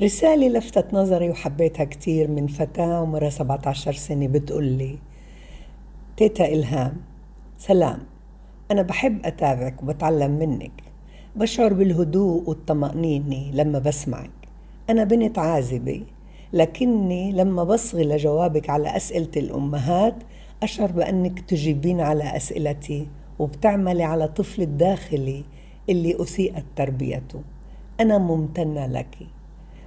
رسالة لفتت نظري وحبيتها كتير من فتاة عمرها 17 سنة بتقول لي تيتا إلهام سلام أنا بحب أتابعك وبتعلم منك بشعر بالهدوء والطمأنينة لما بسمعك أنا بنت عازبة لكني لما بصغي لجوابك على أسئلة الأمهات أشعر بأنك تجيبين على أسئلتي وبتعملي على طفل الداخلي اللي أسيئت تربيته أنا ممتنة لك.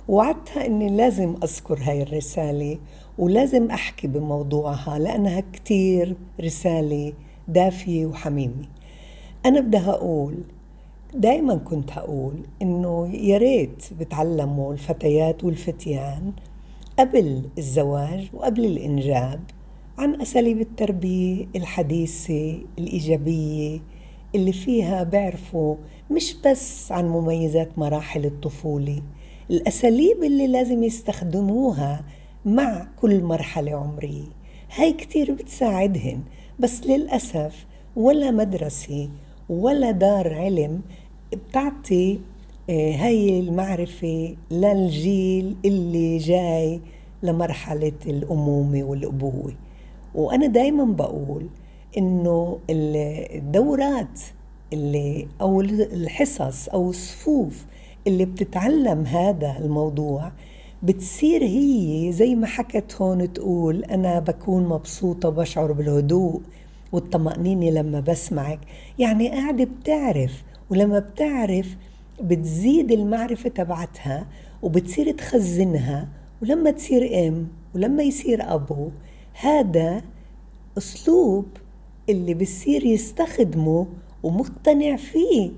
وعدتها أني لازم أذكر هاي الرسالة ولازم أحكي بموضوعها لأنها كتير رسالة دافية وحميمة. أنا بدها أقول دايما كنت هقول إنه يا ريت بتعلموا الفتيات والفتيان قبل الزواج وقبل الإنجاب عن أساليب التربية الحديثة الإيجابية اللي فيها بيعرفوا مش بس عن مميزات مراحل الطفولة الأساليب اللي لازم يستخدموها مع كل مرحلة عمرية هاي كتير بتساعدهن بس للأسف ولا مدرسة ولا دار علم بتعطي آه، هاي المعرفة للجيل اللي جاي لمرحلة الأمومة والأبوة. وأنا دايما بقول إنه الدورات اللي أو الحصص أو الصفوف اللي بتتعلم هذا الموضوع بتصير هي زي ما حكت هون تقول أنا بكون مبسوطة وبشعر بالهدوء والطمأنينة لما بسمعك. يعني قاعدة بتعرف ولما بتعرف بتزيد المعرفة تبعتها وبتصير تخزنها ولما تصير أم ولما يصير أبو هذا أسلوب اللي بصير يستخدمه ومقتنع فيه.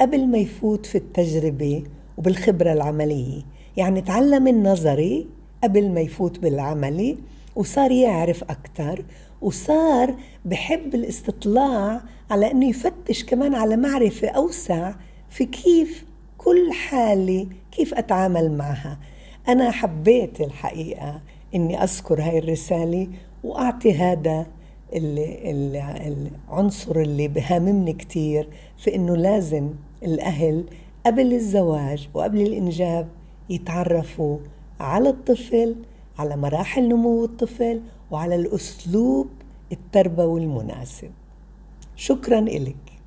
قبل ما يفوت في التجربة وبالخبرة العملية يعني تعلم النظري قبل ما يفوت بالعملي وصار يعرف أكثر وصار بحب الاستطلاع على أنه يفتش كمان على معرفة أوسع في كيف كل حالة كيف أتعامل معها. أنا حبيت الحقيقة أني أذكر هاي الرسالة وأعطي هذا العنصر اللي بهاممني كتير في أنه لازم الأهل قبل الزواج وقبل الإنجاب يتعرفوا على الطفل على مراحل نمو الطفل وعلى الأسلوب التربوي المناسب. شكرا إلك.